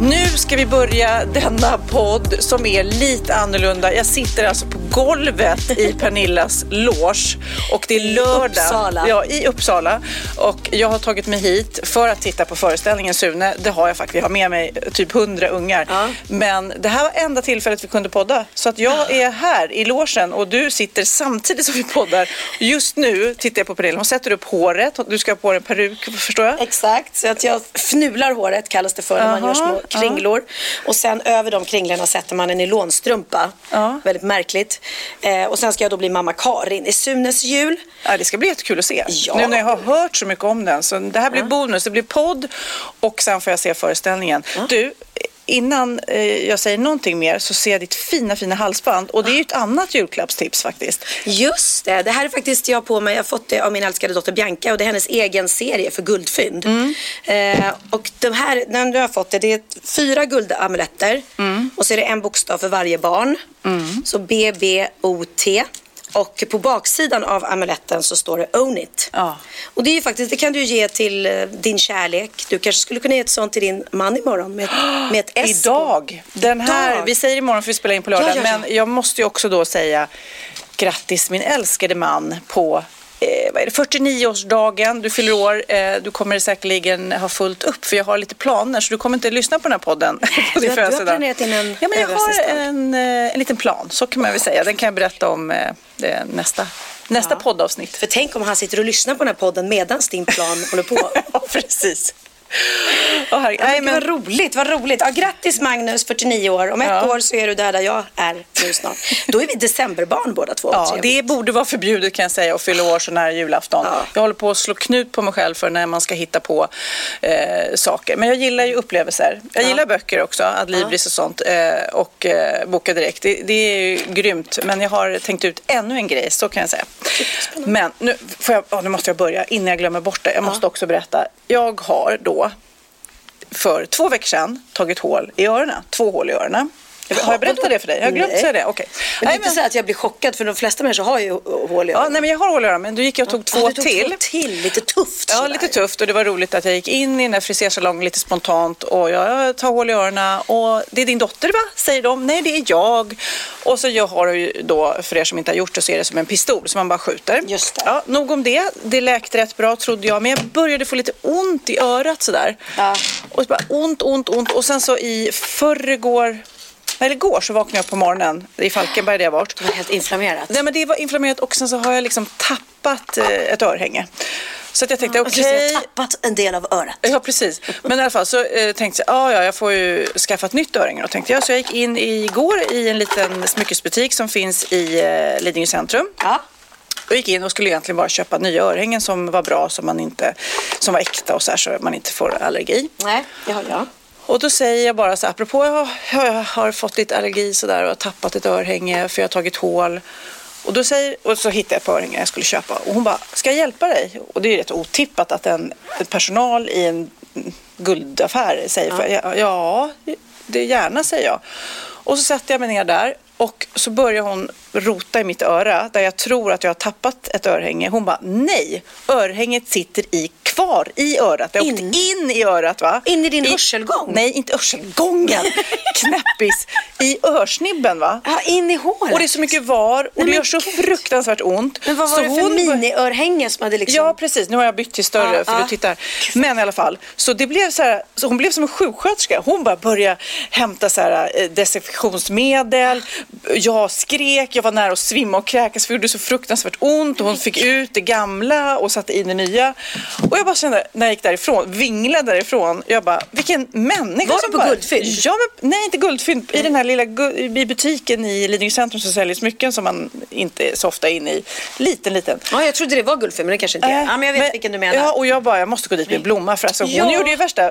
Nu ska vi börja denna podd som är lite annorlunda. Jag sitter alltså på golvet i Pernillas loge och det är lördag. Uppsala. Ja, i Uppsala. Och jag har tagit mig hit för att titta på föreställningen Sune. Det har jag faktiskt. Jag har med mig typ hundra ungar. Ja. Men det här var enda tillfället vi kunde podda. Så att jag är här i logen och du sitter samtidigt som vi poddar. Just nu tittar jag på Pernilla. Hon sätter upp håret. Du ska ha på dig en peruk, förstår jag? Exakt, så att jag fnular håret kallas det för när man gör små kringlor. Och sen över de kringlorna sätter man en nylonstrumpa. Väldigt märkligt. Eh, och sen ska jag då bli mamma Karin i Sunes jul. Ja, det ska bli jättekul att se. Ja. Nu när jag har hört så mycket om den. Så det här blir bonus. Det blir podd och sen får jag se föreställningen. Du, innan eh, jag säger någonting mer så ser jag ditt fina, fina halsband. Och det är ju ett annat julklappstips faktiskt. Just det, det här är faktiskt jag på mig. Jag har fått det av min älskade dotter Bianca och det är hennes egen serie för guldfynd. Eh, och de här, den du har fått det, det är fyra guldamuletter och så är det en bokstav för varje barn. Så B, B, O, T. Och på baksidan av amuletten så står det Own it. Ja. Och det är ju faktiskt, det kan du ge till eh, din kärlek. Du kanske skulle kunna ge ett sånt till din man imorgon med, med ett S. Idag. Den här, Idag. vi säger imorgon för vi spelar in på lördag. Ja, ja. Men jag måste ju också då säga grattis min älskade man på Eh, vad är det, 49-årsdagen, du fyller år, eh, du kommer säkerligen ha fullt upp för jag har lite planer så du kommer inte lyssna på den här podden. på din du har- du har födelsedag. planerat in en ja, men Jag har en, eh, en liten plan, så kan man väl säga. Den kan jag berätta om eh, nästa, nästa poddavsnitt. För tänk om han sitter och lyssnar på den här podden medan din plan håller på. ja, precis. Herregud. Nej, men... men, Vad roligt, vad roligt. Ja, grattis Magnus, 49 år. Om ett Ja. år så är du där, där jag är nu snart. Då är vi decemberbarn båda två. Ja, Trevligt. det borde vara förbjudet kan jag säga att fylla år så nära julafton. Ja. Jag håller på att slå knut på mig själv för när man ska hitta på eh, saker. Men jag gillar ju upplevelser. Jag gillar böcker också, Adlibris och sånt. Eh, och eh, boka direkt. Det, det är ju grymt. Men jag har tänkt ut ännu en grej, så kan jag säga. Men nu, får jag, oh, nu måste jag börja innan jag glömmer bort det. Jag måste också berätta. Jag har då för två veckor sedan tagit hål i öronen. Två hål i öronen. Har jag berättat det för dig? Jag har glömt Nej. säga det. Okej. Men det är inte så att jag blir chockad för de flesta människor har ju hål i Ja, öronen. nej, men jag har hål i öronen, men då gick jag och tog två Ja, du tog till. Två till, lite tufft Ja, sådär. lite tufft och det var roligt att jag gick in i den där frisersalongen lite spontant och jag tar hål i öronen och det är din dotter va? Säger de. Nej, det är jag. Och så jag har ju då, för er som inte har gjort det, så är det som en pistol som man bara skjuter. Just det. Ja, nog om det. Det läkte rätt bra trodde jag, men jag började få lite ont i örat sådär. Ja. Och så bara ont, ont, ont och sen så i förrgår eller igår så vaknade jag på morgonen i Falkenberg där jag varit. Det var helt inflammerat. Nej men det var inflammerat och sen så har jag liksom tappat eh, ett örhänge. Så att jag tänkte Alltså, okej. Jag har tappat en del av örat. Ja precis. Men i alla fall så eh, tänkte jag, ja ja jag får ju skaffa ett nytt örhänge då tänkte jag. Så jag gick in igår i en liten smyckesbutik som finns i eh, Lidingö centrum. Ja. Och gick in och skulle egentligen bara köpa nya örhängen som var bra som man inte, som var äkta och så här så man inte får allergi. Nej, det har jag. Och då säger jag bara så här, apropå jag har, fått lite allergi så där och har tappat ett örhänge för jag har tagit hål. Och, då säger, och så hittade jag ett örhänge jag skulle köpa och hon bara, ska jag hjälpa dig? Och det är rätt otippat att en, en personal i en guldaffär säger, för, ja. ja, det är gärna säger jag. Och så sätter jag mig ner där och så börjar hon rota i mitt öra där jag tror att jag har tappat ett örhänge. Hon bara, nej, örhänget sitter i kvar i örat. Det har åkt In? in i örat va? In i din hörselgång? Nej, inte hörselgången. Knäppis. I örsnibben va? Ja, in i hålet. Och det är så mycket var och Nej, det gör så gud. fruktansvärt ont. Men vad var så det för hon miniörhänge som hade liksom... Ja, precis. Nu har jag bytt till större Ja, för ja. du tittar. Men i alla fall, så det blev så här, så hon blev som en sjuksköterska. Hon bara började hämta så här eh, desinfektionsmedel. Jag skrek, jag var nära att svimma och kräkas för det gjorde så fruktansvärt ont. Och hon fick ut det gamla och satte in det nya. Och jag bara kände, när jag gick därifrån, vinglade därifrån, jag bara, vilken människa Var som du på bara, Guldfynd? Ja, men, nej inte guldfynd. I den här lilla i butiken i Lidingö centrum så säljer smycken som man inte så ofta är inne i. Liten, liten. Ja, jag trodde det var guldfilm, men det kanske inte är. Äh, Ja, men jag vet vilken du menar. Ja, och jag bara, jag måste gå dit med blomma för alltså, hon Ja. gjorde ju värsta äh,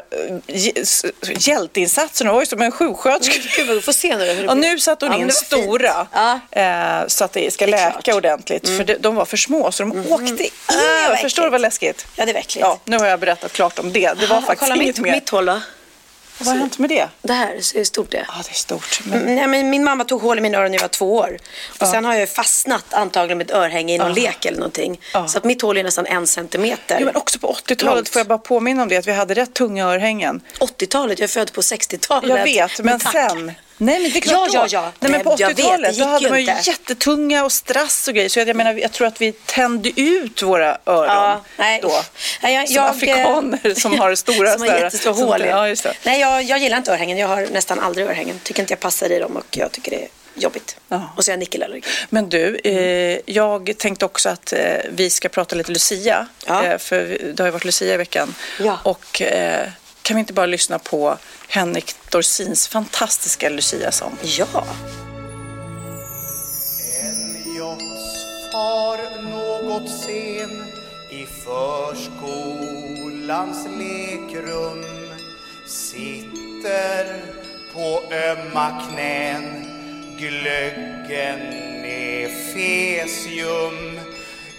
s- hjälteinsatsen. Hon var ju som en sjuksköterska. Gud, vi får se nu blir. nu satte hon Ja, men in. Stora Ja. eh, så att det ska Det läka klart. Mm. ordentligt. För de, de var för små så de åkte in. Ah, jag förstår du vad läskigt? Ja, det är verkligt. Ja, nu har jag berättat klart om det. Det var Ja, faktiskt kolla inget mitt, mer. mitt hål då. Vad har hänt med det? Det här, är stort det. Ja, det är stort. Men... Mm, Nej, men min mamma tog hål i mina öron när jag var två år. Och sen har jag fastnat antagligen med ett örhänge i någon lek eller någonting. Ja. Så att mitt hål är nästan en centimeter. Jo, men också på 80-talet Långt. får jag bara påminna om det, att vi hade rätt tunga örhängen. 80-talet, jag är född på 60-talet. Jag vet, men tack. sen. Nej men det är klart Ja, då. ja, ja. Nej, men på Nej, jag vet, det 80-talet gick då hade man ju inte. jättetunga och strass och grejer. Så jag, jag menar, jag tror att vi tände ut våra öron Ja, nej. då. Nej, jag, som jag, afrikaner som har stora som har jättestora hål. Ja. Nej, jag, jag gillar inte örhängen. Jag har nästan aldrig örhängen. Tycker inte jag passar i dem och jag tycker det är jobbigt. Ja. Och så är jag nickelallergi. Men du, eh, jag tänkte också att eh, vi ska prata lite Lucia. Ja. Eh, för det har ju varit Lucia i veckan. Ja. Och eh, kan vi inte bara lyssna på Henrik Dorsins fantastiska Lucia-sång? Ja. Elliots far något sen i förskolans lekrum sitter på ömma knän glöggen är fesium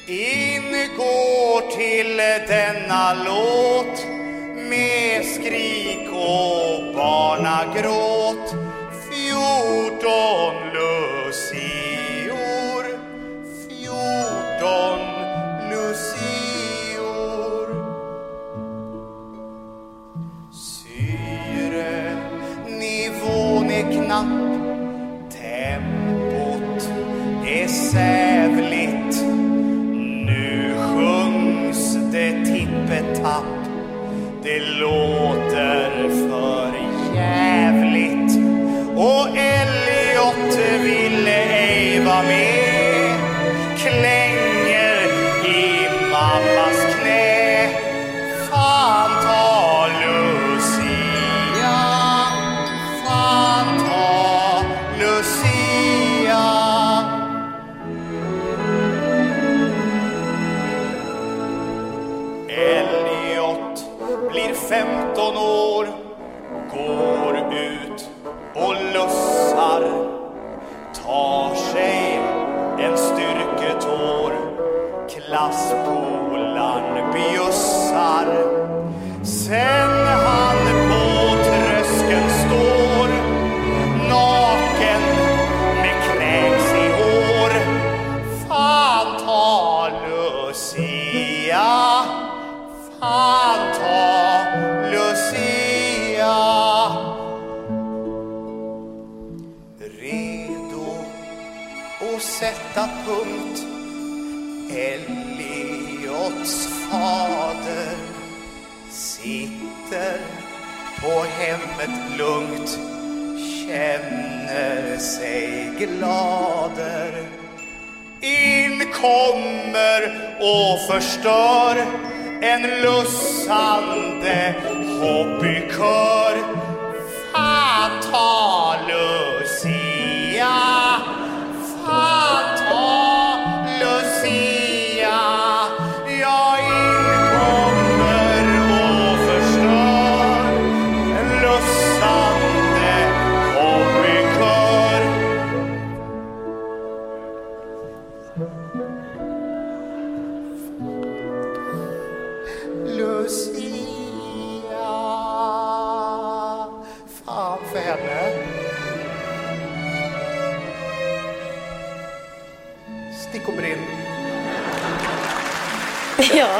ingår till denna låt med skrik och barnagråt. Fjorton lucior fjorton lucior. Syrenivån är knapp Tempot är sävligt. Nu sjungs det tippetapp. Det låter för jävligt. Och Elliot ville ej vara med. Hemmet lugnt känner sig glader. In kommer och förstör en lussande hobbykör. Fan ta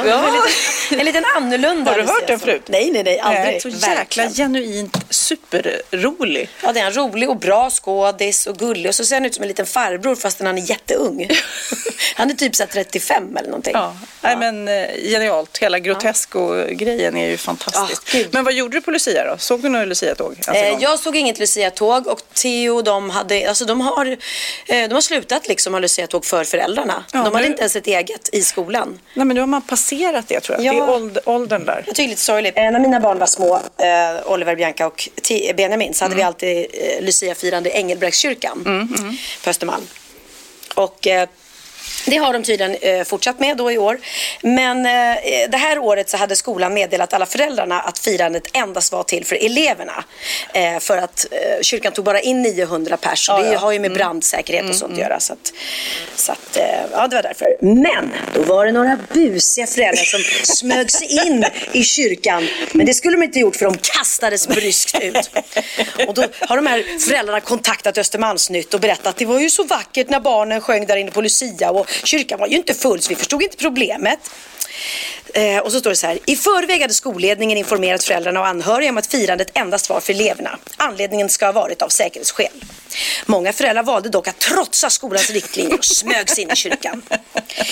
Ja, Ja. En, liten, en liten annorlunda Har du hört den förut? Nej, nej, nej. Aldrig. Nej, så jäkla genuint superrolig. Ja, det är en rolig och bra skådis och gullig. Och så ser han ut som en liten farbror fastän han är jätteung. han är typ så här 35 eller någonting. Ja, Nej, men eh, genialt. Hela Grotesco-grejen är ju fantastisk. Ah, men vad gjorde du på Lucia då? Såg du några Lucia-tåg? Eh, jag såg inget Lucia-tåg och Theo de, hade, alltså de, har, eh, de har slutat liksom ha Lucia-tåg för föräldrarna. Ja, de hade nu- inte ens ett eget i skolan. Nej, men nu har man passerat det tror jag. Ja. Det är åld- åldern där. Jag tycker det är lite sorgligt. Eh, när mina barn var små, eh, Oliver, Bianca och T- Benjamin, så hade vi alltid eh, Lucia-firande i Engelbrektskyrkan på Östermalm. Och eh, det har de tydligen eh, fortsatt med då i år. Men eh, det här året så hade skolan meddelat alla föräldrarna att firandet endast var till för eleverna. Eh, för att eh, kyrkan tog bara in 900 pers. Ja, det har ju med brandsäkerhet och sånt att göra. Så, att, så att, eh, ja, det var därför. Men då var det några busiga föräldrar som smög sig in i kyrkan. Men det skulle de inte gjort för de kastades bryskt ut. Och då har de här föräldrarna kontaktat Östermalmsnytt och berättat att det var ju så vackert när barnen sjöng där inne på Lucia och kyrkan var ju inte full så vi förstod inte problemet. Eh, och så står det så här. I förväg hade skolledningen informerat föräldrarna och anhöriga om att firandet endast var för eleverna. Anledningen ska ha varit av säkerhetsskäl. Många föräldrar valde dock att trotsa skolans riktlinjer och smög sig in i kyrkan.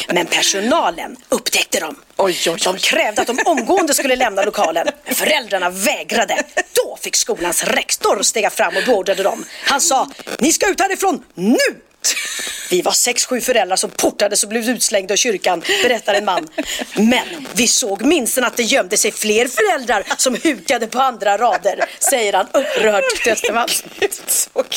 Men personalen upptäckte dem. Oj, oj, oj. De krävde att de omgående skulle lämna lokalen. Men föräldrarna vägrade. Då fick skolans rektor stiga fram och beordrade dem. Han sa, ni ska ut härifrån nu! Vi var sex, sju föräldrar som portades och blev utslängda ur kyrkan, berättar en man. Men vi såg minst att det gömde sig fler föräldrar som hukade på andra rader, säger han upprört till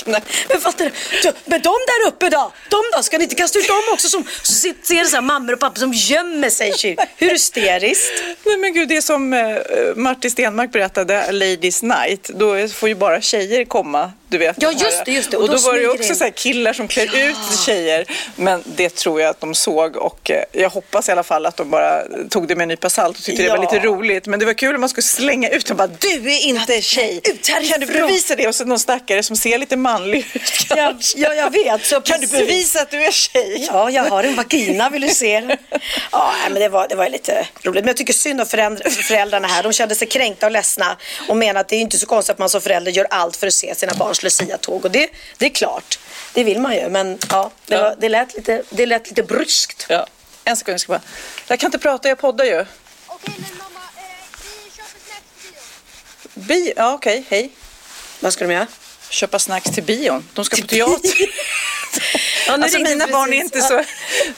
knäppt. Men fattar du? Men de där uppe då? De då? Ska ni inte kasta ut dem också? Som, ser så här mammor och pappor som gömmer sig i kyrkan. Hur hysteriskt? Nej men gud, det är som eh, Martin Stenmark berättade, Ladies Night. Då får ju bara tjejer komma, du vet. Ja, just det, just det. Och Och, då då, var det också så här killar som klär ut tjejer. Men det tror jag att de såg och eh, jag hoppas i alla fall att de bara tog det med en nypa salt och tyckte det var Ja. lite roligt. Men det var kul om man skulle slänga ut dem bara, du är inte tjej. ut härifrån." Kan du bevisa det? Och så någon stackare som ser lite manlig ut Ja, ja, jag vet. Så Kan du bevisa att du är tjej? Ja, jag har en vagina, vill du se den? Ja, men det var, det var lite roligt. Men jag tycker synd om föräldr- föräldrarna här. De kände sig kränkta och ledsna och menar att det är inte så konstigt att man som förälder gör allt för att se sina barns Lucia-tåg. Och det, det är klart, det vill man ju. Men ja, det, Ja. var, det, lät, lite, det lät lite bryskt. Ja. En sekund, jag ska bara. Jag kan inte prata, jag poddar ju. Okej, men mamma, eh, vi köper snacks på bio. Bi ja, okej, hej. Vad ska de göra? Köpa snacks till bion. De ska på teater. Ja, alltså mina barn, är inte så,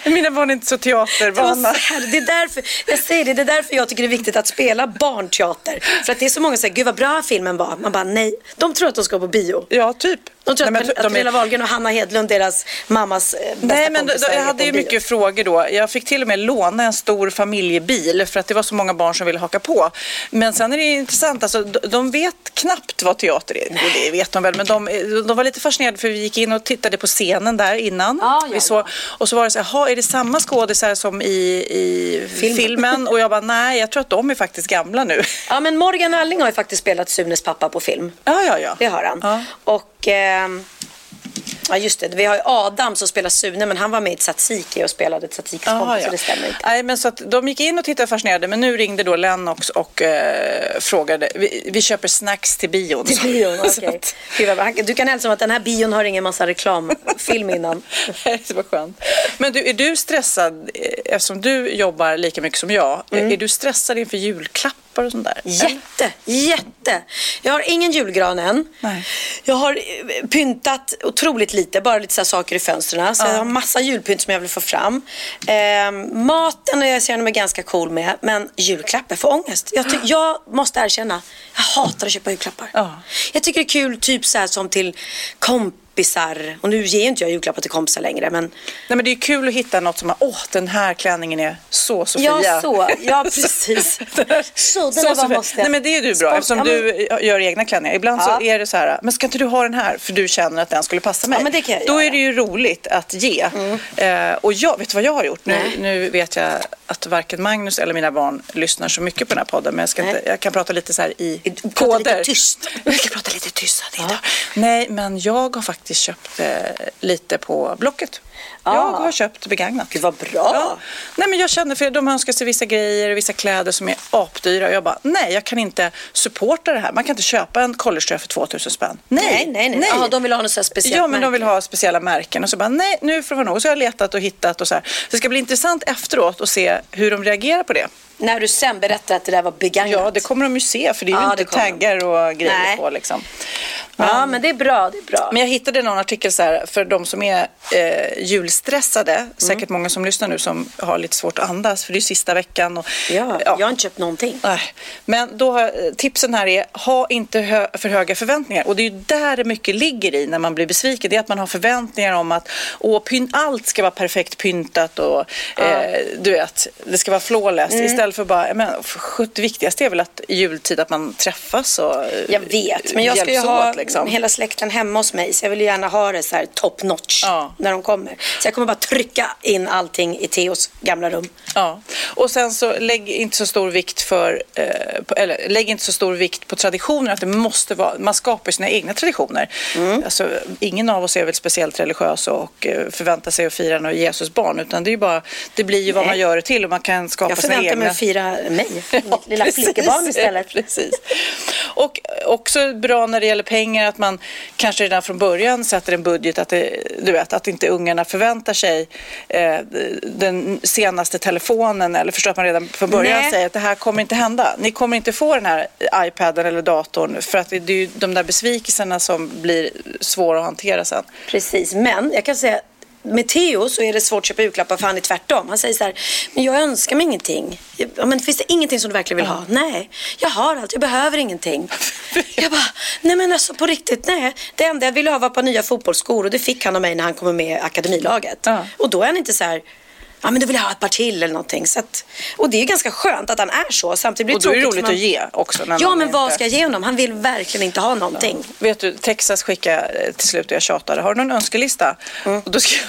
mina barn är inte så teatervana. Det, är därför, jag säger det, det är därför jag tycker det är viktigt att spela barnteater. För att det är så många som säger, gud vad bra filmen var. Man bara, nej. De tror att de ska på bio. Ja, typ. De tror Nej, att, att är- Pernilla Wahlgren och Hanna Hedlund, deras mammas eh, bästa Nej, men då, jag är hade ju bio. mycket frågor då. Jag fick till och med låna en stor familjebil för att det var så många barn som ville haka på. Men sen är det intressant, alltså, de, vet knappt vad teater är. Jo, det vet de väl, men de, de var lite fascinerade för vi gick in och tittade på scenen där innan. Ja, vi såg, och så var det så här, "Jaha, är det samma skådisar som i, i Filmen. filmen? Och jag bara, nej, jag tror att de är faktiskt gamla nu. Ja, men Morgan Alling har ju faktiskt spelat Sunes pappa på film. Ja, ja, ja. Det har han. Ja. Och... ehm, Ja just det, vi har ju Adam som spelar Sune men han var med i Tsatsiki och spelade Tsatsikis kompis ja. så det stämmer inte. Nej, men så att de gick in och tittade fascinerade men nu ringde då Lennox och eh, frågade, vi, vi köper snacks till bion. Till bion, okej. Han- Du kan hälsa om att den här bion har ingen massa reklamfilm innan. det var skönt. Men du, är du stressad, eh, eftersom du jobbar lika mycket som jag, Mm. är du stressad inför julklappar och sånt där? eller? Jätte, jätte. Jag har ingen julgran än. Nej. Jag har eh, pyntat otroligt lite, bara lite så saker i fönstren. Så jag har massa julpynt som jag vill få fram. Ehm, maten jag känner mig ganska cool med, men julklappar, får ångest. Jag, jag måste erkänna, jag hatar att köpa julklappar. Ja. Jag tycker det är kul, typ så som till kompisar. Och nu ger inte jag julklappar till kompisar längre, men Nej, men det är kul att hitta något som, har, åh den här klänningen är så Sofia. Ja, så. Ja, precis. Så, den bara Sofia. måste jag. Nej, men det är du bra Spons- eftersom ja, men- du gör egna klänningar. Ibland Ja. så är det så här, men ska inte du ha den här för du känner att den skulle passa mig? Ja, men det kan jag Då göra. Mm. är det ju roligt att ge. Eh, och jag, vet du vad jag har gjort? Nu, Nej. nu vet jag att varken Magnus eller mina barn lyssnar så mycket på den här podden. Men jag, ska Nej. inte, jag kan prata lite så här i Prata koder. lite tyst. Jag kan prata lite tyst. inte- Nej, men jag har faktiskt köpt eh, lite på Blocket. Jag Ah. har köpt begagnat. Gud vad bra. Ja. Nej, men jag känner för de önskar sig vissa grejer, vissa kläder som är apdyra. Och jag bara, nej, jag kan inte supporta det här. Man kan inte köpa en collegetröja för 2000 spänn. Nej, Nej, nej, nej. Jaha, de vill ha något speciellt Ja, men de märke. vill ha speciella märken. Och så bara, nej, nu får det vara nog. Så har jag letat och hittat och så här. Så det ska bli intressant efteråt att se hur de reagerar på det. När du sen berättar att det där var begagnat. Ja, det kommer de ju se, för det är ju Ja, inte de. taggar och grejer Nej. på liksom. Ja, men det är bra. Det är bra. Men jag hittade någon artikel så här, för de som är eh, julstressade, Mm. säkert många som lyssnar nu som har lite svårt att andas, för det är sista veckan. Och, ja, jag har inte köpt någonting. Nej. Men då har, eh, tipsen här är, ha inte hö, för höga förväntningar. Och det är ju där mycket ligger i när man blir besviken. Det är att man har förväntningar om att åh, allt ska vara perfekt pyntat och eh, du vet, det ska vara flawless. Mm. Istället för bara, men, för- det viktigaste är väl att i jultid att man träffas och Jag vet, men jag ska ju ha åt, liksom. hela släkten hemma hos mig så jag vill ju gärna ha det så här top notch Ja. när de kommer. Så jag kommer bara trycka in allting i Theos gamla rum. Ja, och sen så lägg inte så stor vikt för, eh, eller lägg inte så stor vikt på traditioner, att det måste vara, man skapar sina egna traditioner. Mm. Alltså, ingen av oss är väl speciellt religiös och eh, förväntar sig att fira något Jesus barn, utan det är ju bara, det blir ju vad Nej. man gör det till och man kan skapa Jag sina förväntar egna. mig att fira mig, mitt lilla precis. flickebarn istället. Precis. Och också bra när det gäller pengar att man kanske redan från början sätter en budget att, det, du vet, att inte ungarna förväntar sig eh, den senaste telefonen eller förstår att man redan från början Nej. säger att det här kommer inte hända. Ni kommer inte få den här iPaden eller datorn för att det, det är ju de där besvikelserna som blir svåra att hantera sen. Precis, men jag kan säga med Theo så är det svårt att köpa julklappar för han är tvärtom. Han säger så här, men jag önskar mig ingenting. Ja, men finns det ingenting som du verkligen vill ha? Nej, jag har allt, jag behöver ingenting. jag bara, nej men alltså på riktigt, nej. Det enda jag ville ha var ett par nya fotbollsskor och det fick han av mig när han kommer med i akademilaget. Ja. Och då är han inte så här, ja men då vill jag ha ett par till eller någonting. Så att, och det är ganska skönt att han är så. Samtidigt blir Och då är det roligt för att ge också. När Ja, man men vad inte- ska jag ge honom? Han vill verkligen inte ha någonting. Vet du, Texas skickade eh, till slut och jag tjatade. Har du någon önskelista? Mm. Och då jag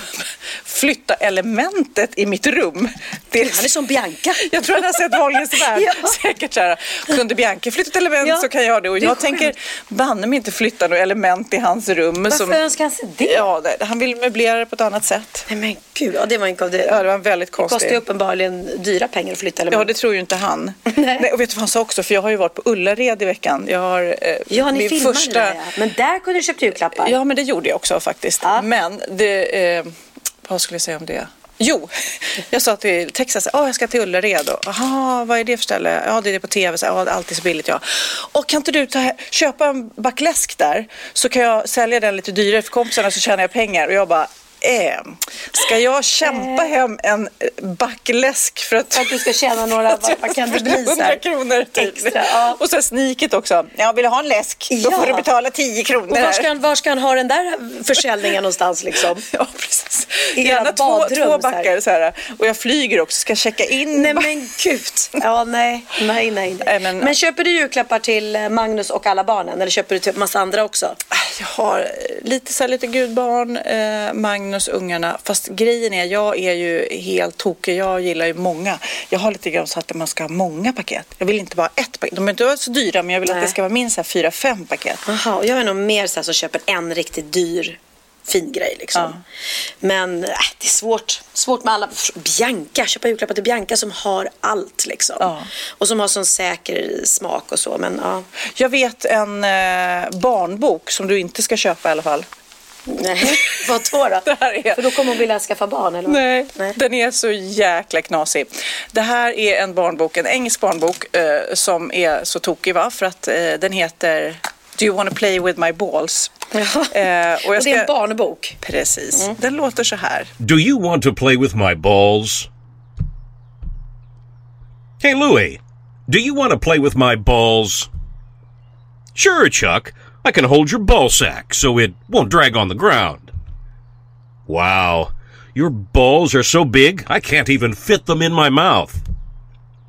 flytta elementet i mitt rum. Det är, Han är som Bianca. jag tror han har sett Wahlgrens värld. Ja. Säkert så här. Kunde Bianca flytta ett element Ja, så kan jag det. Och det jag tänker skönt. banne mig inte flytta något element i hans rum. Varför som, önskar han sig det? Ja, det- han vill möblera det på ett annat sätt. Nej men gud, ja, det var en det, Ja, det var en väldigt det kostar ju konstig. uppenbarligen dyra pengar att flytta element. Ja, det tror ju inte han. Nej. och vet du vad han sa också? För jag har ju varit på Ullared i veckan. Jag har eh, Ja, ni min filmade första... det där, ja. Men där kunde du köpt julklappar. Ja, men det gjorde jag också faktiskt. Ja. Men det, eh, vad skulle jag säga om det? Jo, jag sa till Texas, oh, jag ska till Ullared. Jaha, vad är det för ställe? Ja, det är det på tv. Så, ja, allt är så billigt. Ja. Och kan inte du ta, köpa en backläsk där? Så kan jag sälja den lite dyrare för kompisarna så tjänar jag pengar. Och jag bara, eh, ska jag kämpa hem en eh, back läsk för att... För att du ska tjäna några, vad, vad kan det bli? så 100 här? kronor typ. Extra, ja. Och så sniket också. Ja, vill du ha en läsk? Då Ja. får du betala 10 kronor. Och var ska, han, var ska han ha den där försäljningen någonstans liksom? Ja, precis. I Gärna två, badrum, två backar så här. Och jag flyger också, ska checka in. Nej men gud. Ja, nej, nej, nej. nej. Men- men, köper du julklappar till eh, Magnus och alla barnen? Eller köper du till massa andra också? Jag har eh, lite, så här, lite gudbarn, eh, Magnus, ungarna. Fast grejen är, jag är ju helt tokig. Jag gillar ju många. Jag har lite grann så att man ska ha många paket. Jag vill inte bara ett paket. De är inte så dyra, men jag vill att Nej. det ska vara minst fyra, fem paket. Jaha, och jag är nog mer så här som köper en riktigt dyr fin grej liksom. Ja. Men äh, det är svårt. Svårt med alla. Bianca, köpa julklappar till Bianca som har allt liksom. Ja. Och som har sån säker smak och så. Men ja, Jag vet en eh, barnbok som du inte ska köpa i alla fall. nej. Vad då? då? Det här är- För då kommer hon vilja skaffa barn eller vad? Nej, nej. den är så jäkla knasig. Det här är en barnbok, en engelsk barnbok eh, som är så tokig va? För att eh, den heter Do you wanna play with my balls? Jaha. Eh, och Och det är en barnbok. Precis. Den låter så här. Do you want to play with my balls? Hey, Louie, do you want to play with my balls? Sure, Chuck. I can hold your ball sack so it won't drag on the ground. Wow, your balls are so big I can't even fit them in my mouth.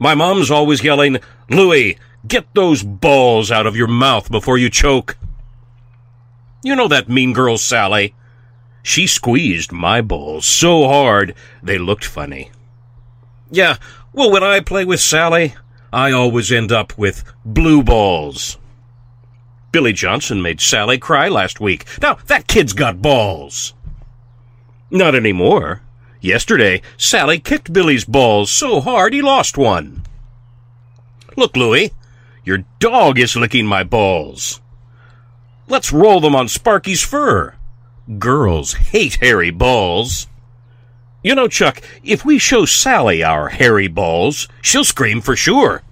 My mom's always yelling, Louie, get those balls out of your mouth before you choke. You know that mean girl Sally? She squeezed my balls so hard they looked funny. Yeah, Well, when I play with Sally, I always end up with blue balls. Billy Johnson made Sally cry last week. Now, that kid's got balls. Not anymore. Yesterday, Sally kicked Billy's balls so hard he lost one. Look, Louie, your dog is licking my balls. Let's roll them on Sparky's fur. Girls hate hairy balls. You know, Chuck, if we show Sally our hairy balls, she'll scream for sure.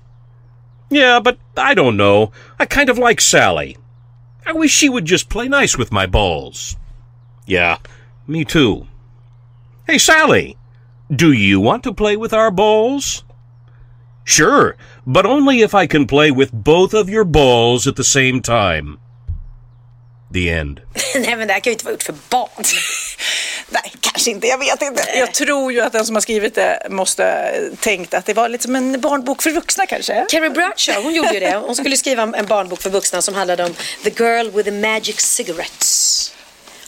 Yeah, but I don't know. I kind of like Sally. I wish she would just play nice with my balls. Yeah, me too. Hey, Sally, do you want to play with our balls? Sure, but only if I can play with both of your balls at the same time. The end. Nej men det här kan ju inte vara gjort för barn. Nej, kanske inte. Jag vet inte. Jag tror ju att den som har skrivit det måste tänkt att det var lite som en barnbok för vuxna kanske. Carrie Bradshaw, hon gjorde ju det. Hon skulle skriva en barnbok för vuxna som handlade om The Girl with the Magic Cigarettes.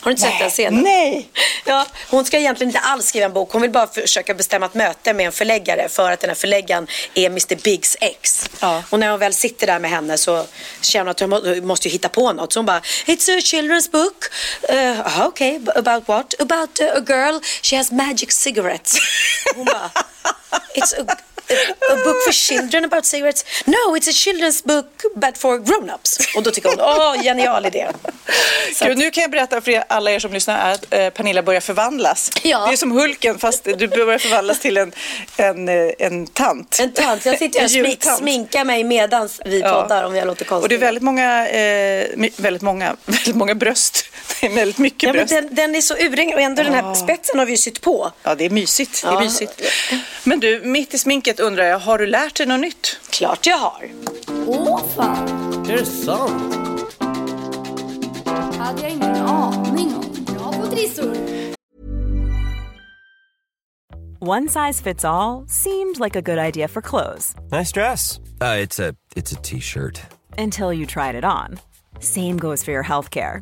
Har du inte sett den scenen? Nej! Ja, hon ska egentligen inte alls skriva en bok. Hon vill bara försöka bestämma ett möte med en förläggare för att den här förläggaren är Mr Biggs ex. Ja. Och när hon väl sitter där med henne så känner hon att hon må- måste ju hitta på något. Så hon bara, it's a children's book. Uh, Okej, okay. about what? About a girl, she has magic cigarettes. Hon bara, it's a, a, book for children about cigarettes. No, it's a children's book but for grown-ups. Och då tycker hon, åh, genial idé. Så Gud, nu kan jag berätta för er, alla er som lyssnar att eh, Pernilla börjar förvandlas. Ja. Det är som Hulken fast du börjar förvandlas till en, en, eh, en tant. En tant. Jag sitter och smink, sminkar mig medans vi Ja. poddar om jag låter konstig. Och det är väldigt många, eh, väldigt många, väldigt många bröst. Det är väldigt mycket ja, men bröst. den, den är så urringad och ändå den här spetsen har vi ju sytt på. Ja, det är mysigt. Det är Ja. mysigt. Men du, mitt i sminket undrar jag, har du lärt dig något nytt? Klart jag har. Åh fan, Är det sant? hade jag ingen aning om. Bra på trissor. One size fits all seemed like a good idea for clothes Nice dress. Uh, it's a it's a t-shirt. until you tried it on. Same goes for your healthcare.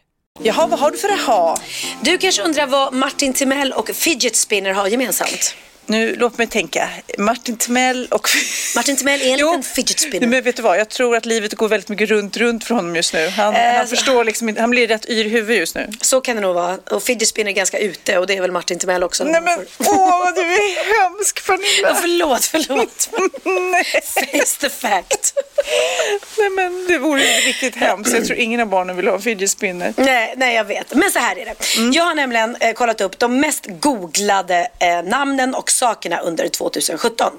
Jaha, vad har du för aha? Du kanske undrar vad Martin Timell och Fidget Spinner har gemensamt? Nu, låt mig tänka. Martin Timell och... Martin Timell är en liten fidget spinner. Men vet du vad, jag tror att livet går väldigt mycket runt, runt för honom just nu. Han, Eh, han förstår liksom inte, han blir rätt yr i huvudet just nu. Så kan det nog vara. Och fidget spinner är ganska ute och det är väl Martin Timell också. Nej men åh, du är hemsk Ja, Pernilla. förlåt, förlåt. Nej. Face the fact. Nej men det vore riktigt hemskt. Jag tror ingen av barnen vill ha en fidget spinner. Nej, nej, jag vet. Men så här är det. Jag har nämligen eh, kollat upp de mest googlade eh, namnen och sakerna under 2017.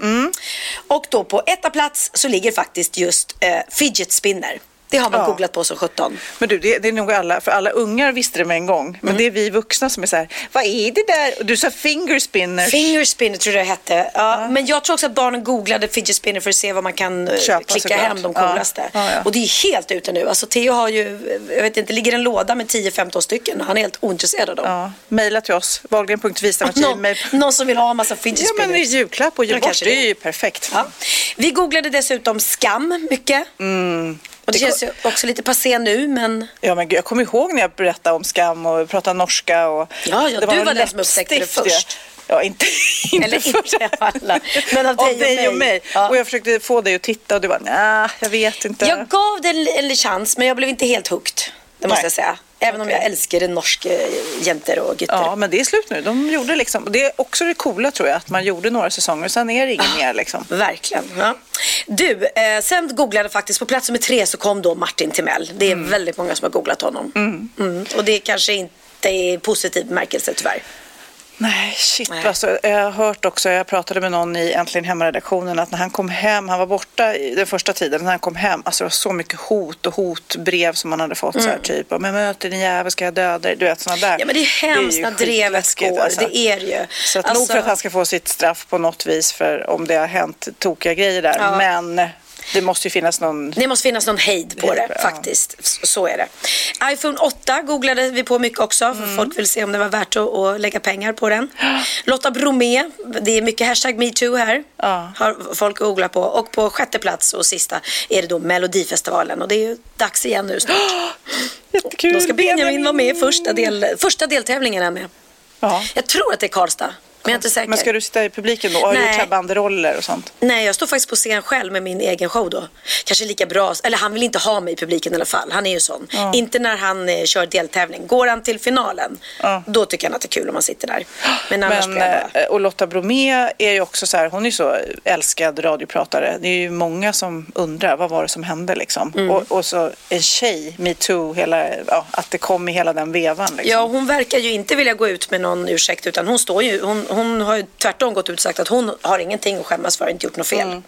Och då på etta plats så ligger faktiskt just eh, fidget spinner. Det har man Ja. googlat på som 17. Men du, det, det är nog alla, för alla ungar visste det med en gång. Men det är vi vuxna som är så här, vad är det där? Du sa finger spinners. Finger spinner tror jag det hette. Ja, Men jag tror också att barnen googlade fidget spinner för att se vad man kan eh, Köpa, klicka såklart. hem de Ja. coolaste. Ja, ja. Och det är helt ute nu. Alltså Theo har ju, jag vet inte, ligger en låda med 10-15 stycken och han är helt ointresserad av dem. Ja, mejla till oss, Någon, wahlgren.vistam.gmail. någon som vill ha en massa fidget Ja, spinners. men i julklapp och ge Ja, bort, det är ju perfekt. Ja. Vi googlade dessutom skam mycket. Och det, Det känns ju också lite passé nu, men Ja, men gud, jag kommer ihåg när jag berättade om skam och pratade norska. Och Ja, ja, det du var den som upptäckte det först. Ja, inte, inte Eller först. inte alla, men av Av dig och mig. Ja. Och jag försökte få dig att titta och du bara, nej, jag vet inte. jag gav det en, en chans, men jag blev inte helt hooked. Det måste Nej. jag säga. Även om jag älskar norska jäntor och gutter. Ja, men det är slut nu. De gjorde liksom, det är också det coola tror jag, att man gjorde några säsonger och sen är det inget mer liksom. Verkligen. Ja. Du, eh, sen googlade faktiskt på plats nummer tre så kom då Martin Timell. Det är väldigt många som har googlat honom. Mm. Och det kanske inte är i positiv bemärkelse tyvärr. Nej, shit. Nej. Alltså, jag har hört också, jag pratade med någon i Äntligen hemma-redaktionen att när han kom hem, han var borta i den första tiden, när han kom hem, alltså det var så mycket hot och hotbrev som han hade fått så här typ, om jag möter din jävel ska jag döda dig, du vet sådana där. Mm. Ja men det är hemskt när drevet går. alltså. Det är det ju. Så att nog Alltså- för att han ska få sitt straff på något vis för om det har hänt tokiga grejer där. Ja. Men det måste ju finnas någon... Det måste finnas någon hejd på det Ja. faktiskt. Så är det. iPhone 8 googlade vi på mycket också Mm. för folk vill se om det var värt att, att lägga pengar på den. Lotta Bromé, det är mycket hashtag metoo här. Ja. Har folk googlat på. Och på sjätte plats och sista är det då Melodifestivalen och det är ju dags igen nu snart. Jättekul. Då ska Benjamin vara med i första, del, första deltävlingen är med. Ja. Jag tror att det är Karlstad. Men jag är inte säker. Men ska du sitta i publiken då? Har Nej. gjort banderoller och sånt? Nej, jag står faktiskt på scen själv med min egen show då. Kanske lika bra, eller han vill inte ha mig i publiken i alla fall. Han är ju sån. Ja. Inte när han eh, kör deltävling. Går han till finalen, då tycker han att det är kul om man sitter där. Men annars Men, jag bara... eh, och Lotta Bromé är ju också så här, hon är ju så älskad radiopratare. Det är ju många som undrar, vad var det som hände liksom? Mm. Och, och så en tjej, metoo, hela, ja, att det kom i hela den vevan. Liksom. Ja, hon verkar ju inte vilja gå ut med någon ursäkt utan hon står ju, hon, hon har ju tvärtom gått ut och sagt att hon har ingenting att skämmas för, inte gjort något fel. Mm,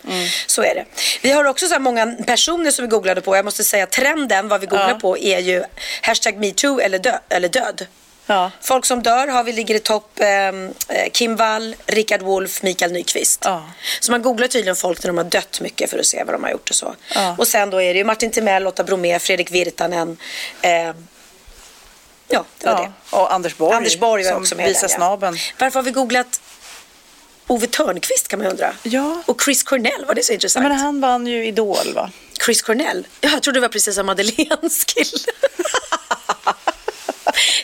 Så är det. Vi har också så många personer som vi googlade på. Jag måste säga trenden, vad vi googlar Ja. på är ju hashtag metoo eller, dö, eller död. Folk som dör har vi ligger i topp. ehm, Eh, Kim Wall, Rickard Wolff, Mikael Nyqvist. Så man googlar tydligen folk när de har dött mycket för att se vad de har gjort och så. Ja. Och sen då är det ju Martin Timell, Lotta Bromé, Fredrik Virtanen. Eh, ja, det var Ja, det. och Anders Borg, Anders Borg som också med visar där, ja. Varför har vi googlat Ove Törnqvist kan man undra. Ja. Och Chris Cornell, var det så Ja, intressant? men han vann ju Idol va? Chris Cornell? Ja, jag trodde det var prinsessa Madeleines kille.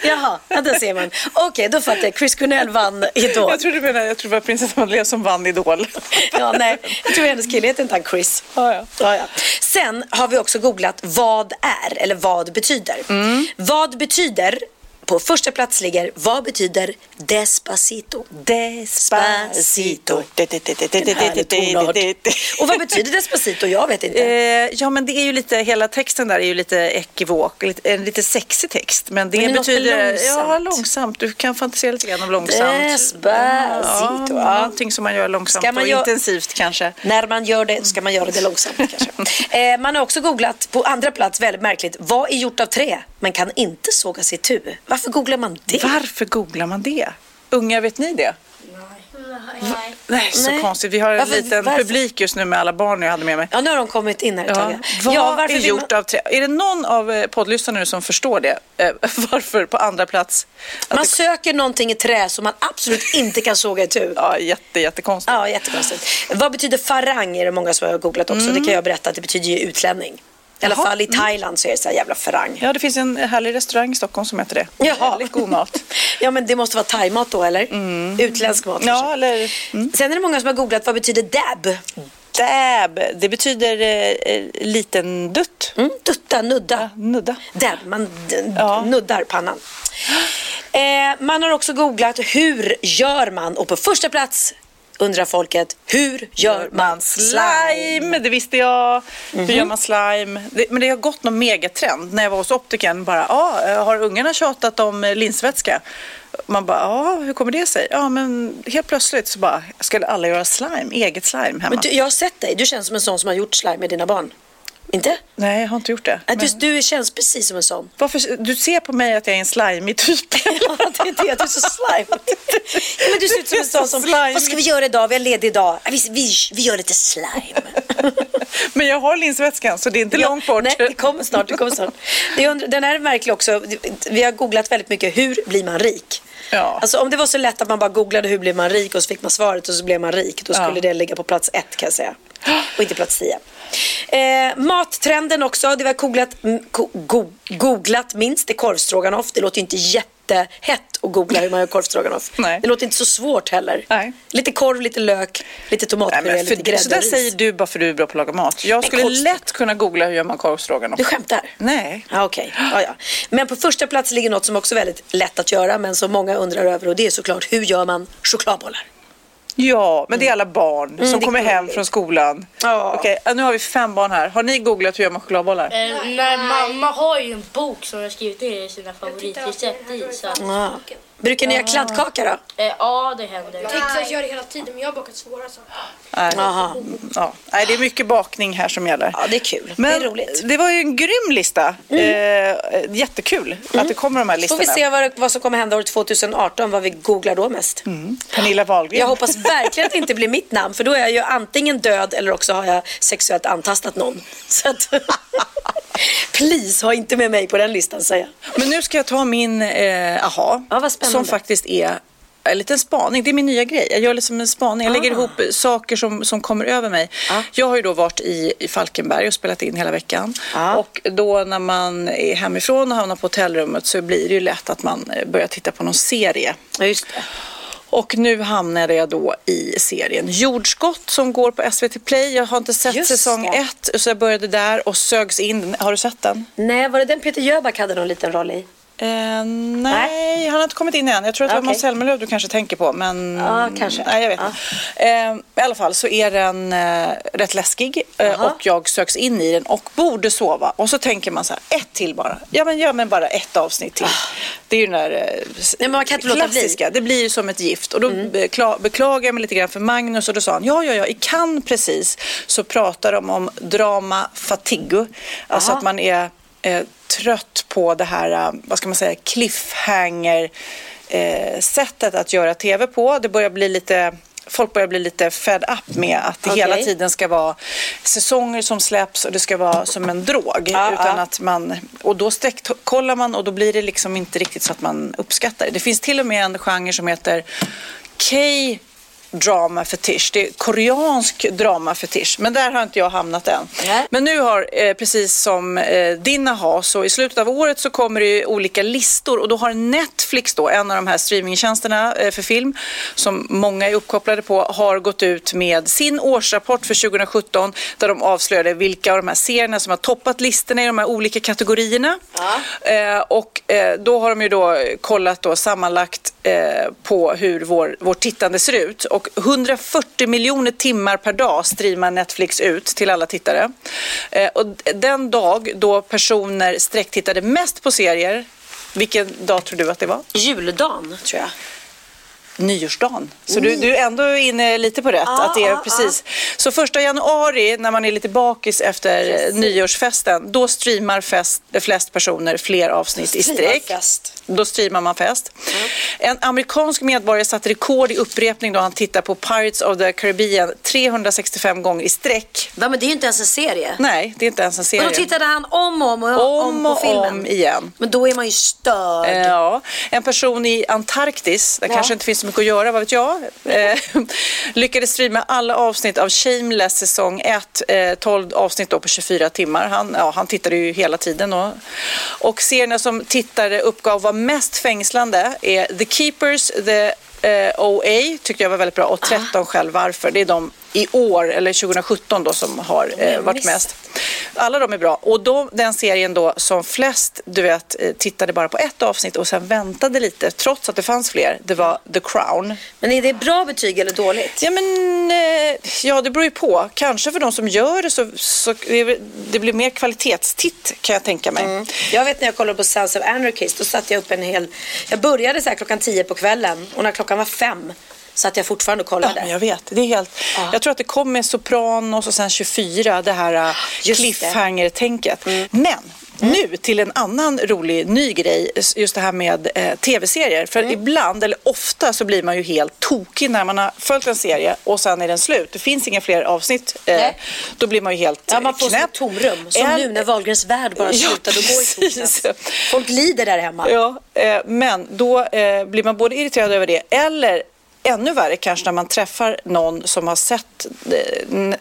Jaha, ja, där ser man. Okej, då fattar jag. Chris Cornell vann Idol. Jag trodde du menade, jag trodde det var prinsessa Madeleine som vann Idol. Ja, nej, jag tror hennes kille heter inte han Chris. Ja, ja. Ja, ja. Sen har vi också googlat vad är eller vad betyder. Mm. Vad betyder på första plats ligger vad betyder despacito? Despacito. Och vad betyder despacito? Jag vet inte. Eh, ja, men det är ju lite, hela texten där är ju lite ekivok, en lite sexig text. Men det betyder, ja, långsamt. Du kan fantisera lite grann om långsamt. Despacito. Ja, någonting som man gör långsamt och intensivt kanske. När man gör det ska man göra det långsamt kanske. Eh, man har också googlat på andra plats, väldigt märkligt, vad är gjort av trä men kan inte sågas i tu? Varför googlar man det? Varför googlar man det? Unga, vet ni det? Nej. Nej, så Nej. konstigt. Vi har en Varför- liten varför? publik just nu med alla barn jag hade med mig. Ja, nu har de kommit in här ett Ja. tag. Vad Ja, är gjort man- av trä? Är det någon av eh, poddlyssnarna nu som förstår det? Eh, varför på andra plats? Att Man det- söker någonting i trä som man absolut inte kan såga i tu. Ja, jätte, jättekonstigt. Ja, jättekonstigt. Vad betyder farang är det många som har googlat också. Det kan jag berätta att det betyder ju utlänning. I alla Mm. Fall i Thailand så är det så här jävla farang. Ja, det finns en härlig restaurang i Stockholm som heter det. Jaha. Väldigt god mat. Ja, men det måste vara thaimat då, eller? Utländsk mat kanske. Ja, eller... Mm. Sen är det många som har googlat vad betyder dab? Dab, det betyder eh, eh, liten dutt. Mm, dutta, nudda. Nudda. Dab, man Ja. nuddar pannan. Eh, man har också googlat hur gör man? Och på första plats undrar folket, hur gör man Slime, det visste jag. Hur gör man slime? Det, men det har gått någon megatrend. När jag var hos optikern bara, ah, har ungarna tjatat om eh, linsvätska? Man bara, ja, hur kommer det sig? Ja, men helt plötsligt så bara, skulle alla göra slime, eget slime hemma? Men du, jag har sett dig, du känns som en sån som har gjort slime med dina barn. Inte? Nej, jag har inte gjort det. Nej, Men Du, du känns precis som en sån. varför, du ser på mig att jag är en slime typ. Ja, det är det. Du är så slime. Ja, men du ser ut som en sån som, Slime. vad ska vi göra idag? Vi har ledig idag. Ja, Vi, vi, vi gör lite slime. Men jag har linsvätskan så det är inte långt bort. Nej, det kommer snart. Det kommer snart. Det är, den här är märklig också. Vi har googlat väldigt mycket, hur blir man rik? Ja. Alltså om det var så lätt att man bara googlade hur blir man rik och så fick man svaret och så blev man rik. Då skulle Ja. det ligga på plats ett kan jag säga. Och inte plats tio. Eh, mattrenden också. Det vi har googlat, go, go, googlat minst är korvstroganoff. Det låter ju inte jättehett att googla hur man gör korvstroganoff. Det låter inte så svårt heller. Nej. Lite korv, lite lök, lite tomatpuré, lite grädde så där säger du bara för du är bra på att laga mat. Jag skulle korvstroganoff- lätt kunna googla hur gör man korvstroganoff. Du skämtar? Nej. Ja, Okej, ja, ja. Men på första plats ligger något som också är väldigt lätt att göra men som många undrar över och det är såklart hur gör man chokladbollar? Ja, men det är alla barn som Mm, är kommer hem från skolan. Ja. Okej, nu har vi fem barn här. Har ni googlat hur gör man chokladbollar? Eh, nej, mamma har ju en bok som jag har skrivit ner sina favoritrecept i. Så att, Ja. Brukar ni göra kladdkaka då? eh, ja, det händer. Jag tänkte att göra det hela tiden men jag har bakat svåra saker. Nej. Aha. Ja. Nej, det är mycket bakning här som gäller. Ja, det är kul. Men det är roligt. det var ju en grym lista. Eh, jättekul att det kommer de här Får listorna. vi se vad, vad som kommer hända år 2018, vad vi googlar då mest. Pernilla Wahlgren. Jag hoppas verkligen att det inte blir mitt namn för då är jag ju antingen död eller också har jag sexuellt antastat någon. Så att, please, ha inte med mig på den listan säger jag. Men nu ska jag ta min eh, aha. Ja, vad spännande. Som faktiskt är en liten spaning. Det är min nya grej. Jag gör liksom en spaning. Jag lägger Ah. ihop saker som, som kommer över mig. Jag har ju då varit i, i Falkenberg och spelat in hela veckan. Ah. Och då när man är hemifrån och hamnar på hotellrummet så blir det ju lätt att man eh, börjar titta på någon serie. Ja, just det. Och nu hamnade jag då i serien Jordskott som går på SVT Play. Jag har inte sett Just säsong det. ett så jag började där och sögs in. Har du sett den? Nej, var det den Peter Jöback hade någon liten roll i? Eh, nej, han har inte kommit in än. Jag tror att det var Okej. Måns Zelmerlöw du kanske tänker på. Men... Ja, kanske. Nej, jag vet inte. Eh, I alla fall så är den eh, rätt läskig eh, och jag söks in i den och borde sova. Och så tänker man så här, ett till bara. Ja, men men bara ett avsnitt till. Det är ju den där eh, Nej, men man kan inte låta bli. Mm. klassiska. Det blir ju som ett gift. Och då bekla- beklagar jag mig lite grann för Magnus och då sa han, ja, ja, ja, i Cannes precis så pratar de om drama fatigue. Alltså att man är eh, trött på det här, eh, vad ska man säga, cliffhanger eh, sättet att göra tv på. Det börjar bli lite Folk börjar bli lite fed up med att det Okej. hela tiden ska vara säsonger som släpps och det ska vara som en drog. Ja, utan ja. att man, och då sträckkollar man och då blir det liksom inte riktigt så att man uppskattar det. Det finns till och med en genre som heter K drama fetish. Det är koreansk drama fetish. Men där har inte jag hamnat än. Nej. Men nu har, eh, precis som eh, Dinna har, så i slutet av året så kommer det ju olika listor och då har Netflix då, en av de här streamingtjänsterna eh, för film som många är uppkopplade på, har gått ut med sin årsrapport för 2017 där de avslöjade vilka av de här serierna som har toppat listorna i de här olika kategorierna. Eh, och eh, då har de ju då kollat då sammanlagt eh, på hur vår, vårt tittande ser ut. Och 140 miljoner timmar per dag streamar Netflix ut till alla tittare. Eh, och den dag då personer sträcktittade mest på serier, vilken dag tror du att det var? Juldagen, tror jag. Nyårsdagen. Så du, du är ändå inne lite på rätt. Ja, att det är precis. Så första januari när man är lite bakis efter Precis. nyårsfesten, då streamar fest, flest personer fler avsnitt i sträck. Fest. Då streamar man fest. En amerikansk medborgare satte rekord i upprepning då han tittade på Pirates of the Caribbean 365 gånger i sträck. Va, men det är ju inte ens en serie. Nej, det är inte ens en serie. då tittade han om och om, och om, om på och filmen. om igen. Men då är man ju störd. Eh, Ja, en person i Antarktis, där Ja. kanske inte finns så mycket att göra, vad vet jag, eh, lyckades streama alla avsnitt av Shameless säsong 1, eh, 12 avsnitt då på 24 timmar. Han, ja, han tittade ju hela tiden. Då. Och serierna som tittare uppgav var mest fängslande är The Keepers, The eh, OA tyckte jag var väldigt bra och 13 själv varför. Det är de i år, eller 2017 då, som har eh, varit mest. Alla de är bra. Och då, den serien då som flest, du vet, eh, tittade bara på ett avsnitt och sen väntade lite trots att det fanns fler. Det var The Crown. Men är det bra betyg eller dåligt? Ja, men eh, ja, det beror ju på. Kanske för de som gör det så, så det, blir mer kvalitetstitt kan jag tänka mig. Mm. Jag vet när jag kollade på Sons of Anarchist, då satt jag upp en hel... Jag började så här klockan tio på kvällen och när klockan var fem satt jag fortfarande Ja, kollade. men jag vet. Det är helt... Ja. Jag tror att det kom med Sopranos och sen 24, det här Just det. cliffhanger-tänket. Men nu till en annan rolig ny grej, just det här med eh, tv-serier. För ibland, eller ofta, så blir man ju helt tokig när man har följt en serie och sen är den slut. Det finns inga fler avsnitt. Eh, då blir man ju helt Ja, man får knäpp. tomrum. Som En- nu när Wahlgrens värld bara Ja, slutade och gå i torsdags. Folk lider där hemma. Ja, eh, men då eh, blir man både irriterad över det eller ännu värre kanske när man träffar någon som har sett eh,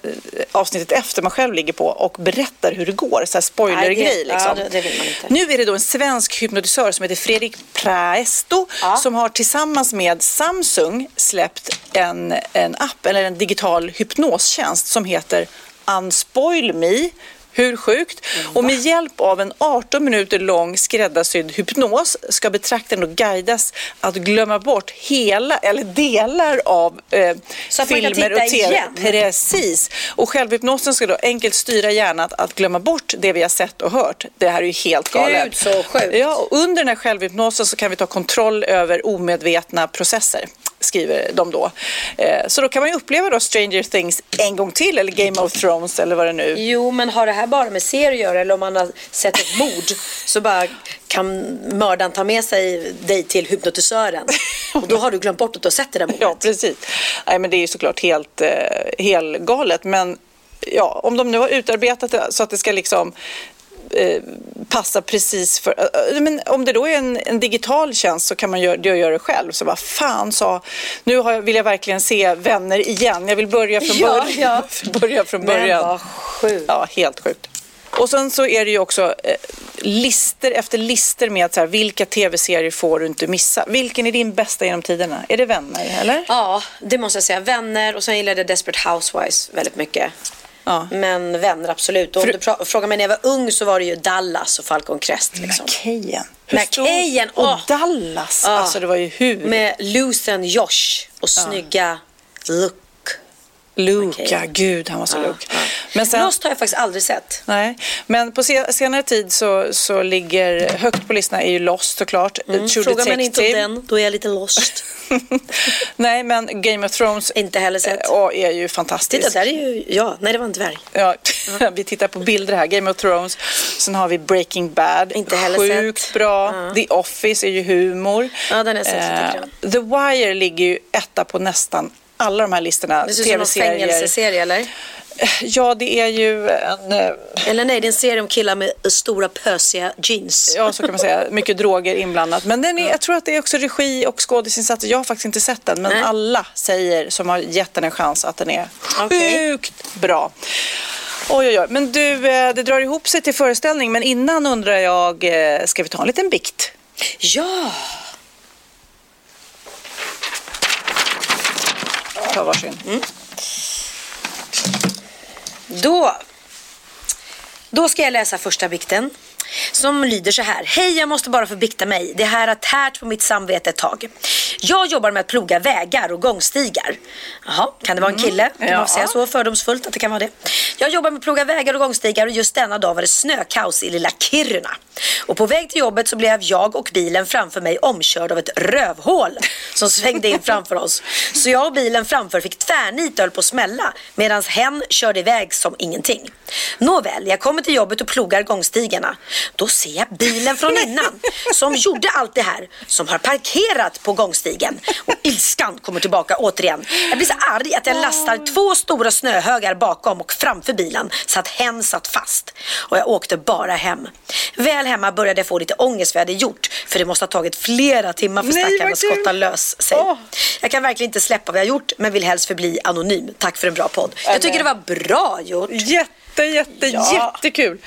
avsnittet efter man själv ligger på och berättar hur det går. Så här spoilergrej liksom. ja, det- det. Nu är det då en svensk hypnotisör som heter Fredrik Praesto Ja. som har tillsammans med Samsung släppt en, en app eller en digital hypnostjänst som heter Unspoil Me. Hur sjukt? Och med hjälp av en 18 minuter lång skräddarsydd hypnos ska betraktaren då guidas att glömma bort hela eller delar av eh, Så att man kan filmer titta och tv. igen. Precis. Och självhypnosen ska då enkelt styra hjärnan att glömma bort det vi har sett och hört. Det här är ju helt galet. Gud, så sjukt. Ja, och under den här självhypnosen så kan vi ta kontroll över omedvetna processer skriver de då. Eh, Så då kan man ju uppleva då Stranger Things en gång till eller Game of Thrones eller vad det nu Jo, men har det här bara med serier att göra eller om man har sett ett mord så bara kan mördaren ta med sig dig till hypnotisören och då har du glömt bort att du har sett det där mordet. Ja, precis. Nej, men det är ju såklart helt, eh, helt galet. Men ja, om de nu har utarbetat det så att det ska liksom eh, passa precis för... eh, men om det då är en, en digital tjänst så kan man göra, jag göra det själv. Så vad fan sa... Nu har vill jag verkligen se vänner igen. Jag vill börja från Ja, början. ja. börja från Men början. vad sjukt. Ja, helt sjukt. Och sen så är det ju också, eh, lister efter lister med så här, vilka tv-serier får du inte missa. Vilken är din bästa genom tiderna? Är det Vänner, eller? Ja, det måste jag säga. Vänner och sen gillade jag Desperate Housewives väldigt mycket. Ja. Men vänner absolut. Och om du frågar mig när jag var ung så var det ju Dallas och Falcon Crest. Liksom. McKayen. McKayen, Och åh! Dallas. Ja. Alltså det var ju hur. Med Luthen Josh och snygga Luke. Luke, McKayen. ja gud han var så Ja, Luke. ja. Men sen, Lost har jag faktiskt aldrig sett. nej, men på se, senare tid så, så ligger högt på listorna är ju Lost såklart. Mm. True Frågar man inte om Detective. den, då är jag lite lost. Nej men Game of Thrones inte heller sett. och är ju fantastiskt. Titta, där är ju jag. Nej, det var en dvärg. Ja, vi tittar på bilder här. Game of Thrones. Sen har vi Breaking Bad. Inte heller Sjukt sett. bra. Ja. The Office är ju humor. Ja, den jag sett lite Eh, grann. The Wire ligger ju etta på nästan alla de här listorna. Det ser ut som en fängelseserie, eller? Ja, det är ju en... eh, Eller nej, det är en serie om killar med stora pösiga jeans. Ja, så kan man säga. Mycket droger inblandat. Men den är, jag tror att det är också regi och skådisinsatser. Jag har faktiskt inte sett den, men Nej. alla säger som har gett den en chans att den är Okej. sjukt bra. Oj, oj, oj. Men du, eh, det drar ihop sig till föreställning. Men innan undrar jag, eh, ska vi ta en liten bikt? Ja! Ta varsin. Mm. Då, då ska jag läsa första bikten. Som lyder så här. Hej, jag måste bara få bikta mig. Det här har tärt på mitt samvete ett tag. Jag jobbar med att ploga vägar och gångstigar. Jaha, kan det vara en kille? Kan Ja. man säga så fördomsfullt att det kan vara det? Jag jobbar med att ploga vägar och gångstigar och just denna dag var det snökaos i lilla Kiruna. Och på väg till jobbet så blev jag och bilen framför mig omkörd av ett rövhål som svängde in framför oss. Så jag och bilen framför fick tvärnit och höll på att smälla medan hen körde iväg som ingenting. Nåväl, jag kommer till jobbet och plogar gångstigarna. Då ser jag bilen från innan som gjorde allt det här som har parkerat på gångstigen. Och ilskan kommer tillbaka återigen. Jag blir så arg att jag lastar två stora snöhögar bakom och framför bilen så att hen satt fast. Och jag åkte bara hem. Väl hemma började jag få lite ångest vad jag hade gjort för det måste ha tagit flera timmar för vad att skotta lös sig. Jag kan verkligen inte släppa vad jag gjort men vill helst förbli anonym. Tack för en bra podd. Jag tycker det var bra gjort. Jätte, jätte, Ja. jättekul.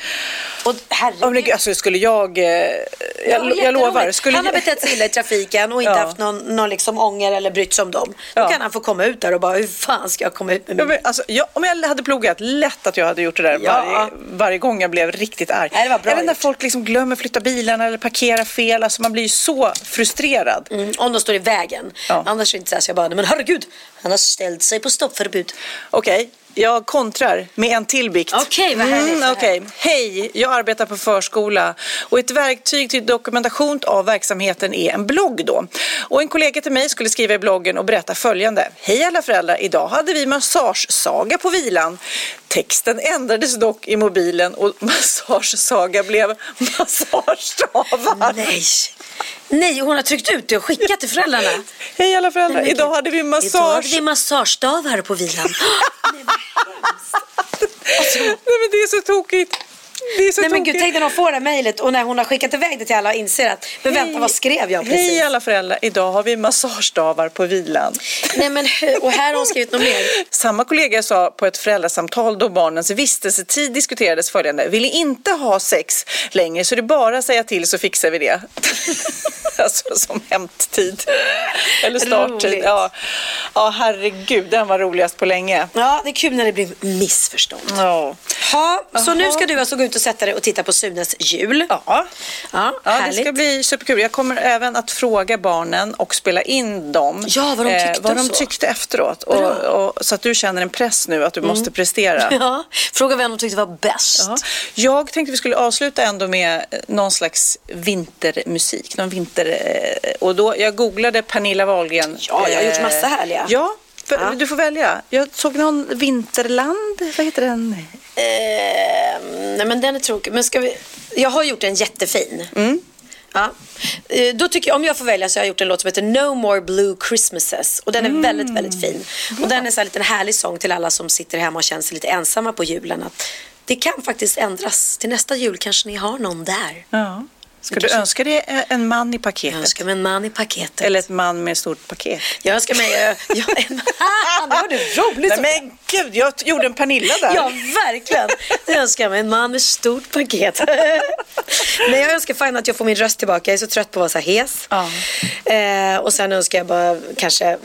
Och herregud. Oh, men alltså, skulle jag... Eh, jag, jag lovar. Skulle han har betett sig illa i trafiken och inte Ja. haft någon, någon liksom ånger eller brytt sig om dem. Då Ja. kan han få komma ut där och bara, hur fan ska jag komma ut med min... men, alltså, jag, om jag hade plogat, lätt att jag hade gjort det där varje, varje gång jag blev riktigt arg. Nej, det var bra Eller när folk liksom glömmer flytta bilarna eller parkera fel. Alltså, man blir ju så frustrerad. Mm, om de står i vägen. Annars är det inte så här så jag bara, men herregud, han har ställt sig på stoppförbud. Okej, jag kontrar med en till bikt. Okej, vad härligt, vad okej. Hej, jag arbetar på förskola och ett verktyg till dokumentation av verksamheten är en blogg då. Och en kollega till mig skulle skriva i bloggen och berätta följande. Hej alla föräldrar, idag hade vi massagesaga på vilan. Texten ändrades dock i mobilen och massagesaga blev massagestavar. Nej. Nej, hon har tryckt ut det och skickat till föräldrarna. Hej alla föräldrar, Nej, idag hade vi Idag hade massage. vi massagestavar på vilan. Nej men det är så tokigt. Det är så Nej men gud, tänk när de får det mejlet och när hon har skickat iväg det till alla och inser att, men vänta vad skrev jag precis? Hej alla föräldrar, idag har vi massagestavar på vilan. Nej men och här har hon skrivit något mer. Samma kollega sa på ett föräldrasamtal då barnens vistelsetid diskuterades följande. Vill inte ha sex längre så är det bara att säga till så fixar vi det. alltså som hämttid. Eller starttid. Roligt. Ja. ja, herregud, den var roligast på länge. Ja, det är kul när det blir missförstånd. Ja. Ha, så Jaha. nu ska du alltså gå ut och sätta dig och titta på Sunes jul. Ja. Ja, Ja, det ska bli superkul. Jag kommer även att fråga barnen och spela in dem. Ja, vad de tyckte vad och de tyckte efteråt. Och, och, så att du känner en press nu att du måste prestera. Ja, fråga vem de tyckte var bäst. Ja. Jag tänkte vi skulle avsluta ändå med eh, någon slags vintermusik. Någon vinter, eh, och då, jag googlade Pernilla Wahlgren. Ja, jag har gjort eh, massa härliga. Ja, för, Ja. du får välja. Jag såg någon Vinterland. Vad heter den? Eh, nej men den är tråkig. Men ska vi... Jag har gjort en jättefin. Mm. Ja. Eh, Då tycker jag, om jag får välja så har jag gjort en låt som heter No More Blue Christmases. Och den är Mm. väldigt, väldigt fin. Och den är så här en liten härlig sång till alla som sitter hemma och känner sig lite ensamma på julen. Att det kan faktiskt ändras. Till nästa jul kanske ni har någon där. Ja. Ska du önska dig eh, en man i paketet? Jag önskar mig en man i paketet. Eller ett man med stort paket? Jag önskar mig... eh, ja, en man! Det var det roligt. Nej, men gud, jag gjorde en Pernilla där. Ja, verkligen. Jag önskar mig en man med stort paket. Men jag önskar fan att jag får min röst tillbaka. Jag är så trött på att vara så hes. Eh, och sen önskar jag bara kanske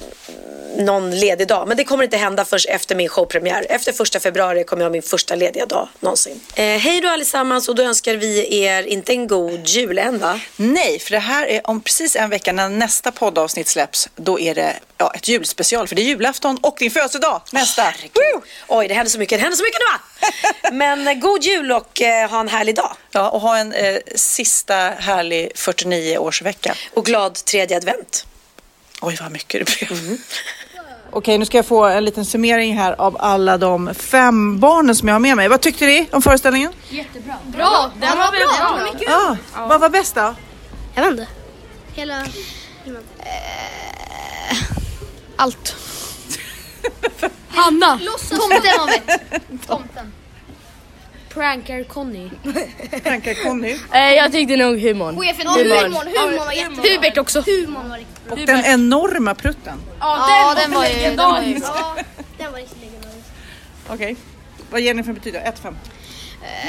någon ledig dag. Men det kommer inte hända förrän efter min showpremiär. Efter första februari kommer jag ha min första lediga dag någonsin. Eh, hej då allesammans och då önskar vi er inte en god jul än va? Nej, för det här är om precis en vecka när nästa poddavsnitt släpps. Då är det ja, ett julspecial, för det är julafton och din födelsedag nästa. Woo! Oj, det händer så mycket. Det händer så mycket nu va? Men eh, god jul och eh, ha en härlig dag. Ja, och ha en eh, sista härlig 49-årsvecka. Och glad tredje advent. Oj, vad mycket det blev. Okej, nu ska jag få en liten summering här av alla de fem barnen som jag har med mig. Vad tyckte ni om föreställningen? Jättebra. Bra! Den var bra. Var mycket Ja, vad var bäst då? Jag vet inte. Hela... Allt. Hanna! Tomten var vett. Tomten. Prankar Conny. Prankar Conny. Eh, jag tyckte nog humorn. Chefen, ja, humorn, humorn var jättebra. Hubert också. Humorn var riktigt Och den enorma prutten. Ja, den var ju... legendarisk. Ja, den var riktigt legendarisk. Okej. Vad ger ni för betyg då? 1 5?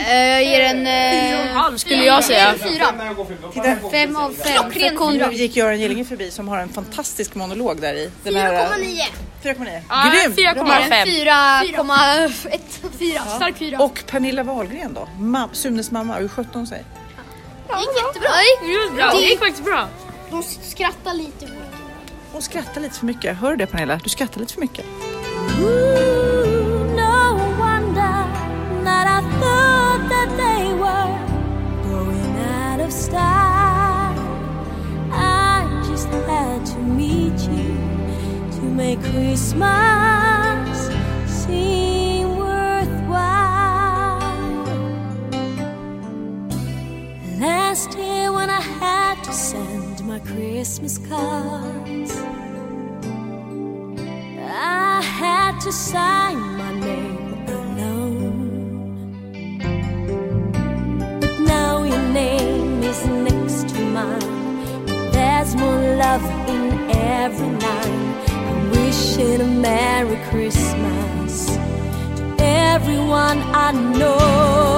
Jag ger en... En halv skulle jag säga. Fyra. Titta. Fem av fem. Klockren Nu fyra. gick Göran Gillinge förbi som har en fantastisk monolog där i. Den här- 4,9. 4,9. Ja, Grymt! 4,5. 4,1. Fyra. Stark fyra. Och Pernilla Wahlgren då? Ma- Sunes mamma, hur sjutton hon sig? Det gick jättebra. Det gick bra. Det gick faktiskt bra. De skrattar lite. Hon skrattar lite för mycket. Hör du det Pernilla? Du skrattar lite för mycket. Style. I just had to meet you to make Christmas seem worthwhile. Last year when I had to send my Christmas cards. I had to sign my name love in every line. I'm wishing a Merry Christmas to everyone I know.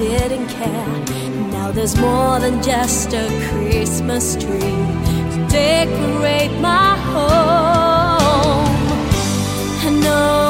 Didn't care. Now there's more than just a Christmas tree to decorate my home. And no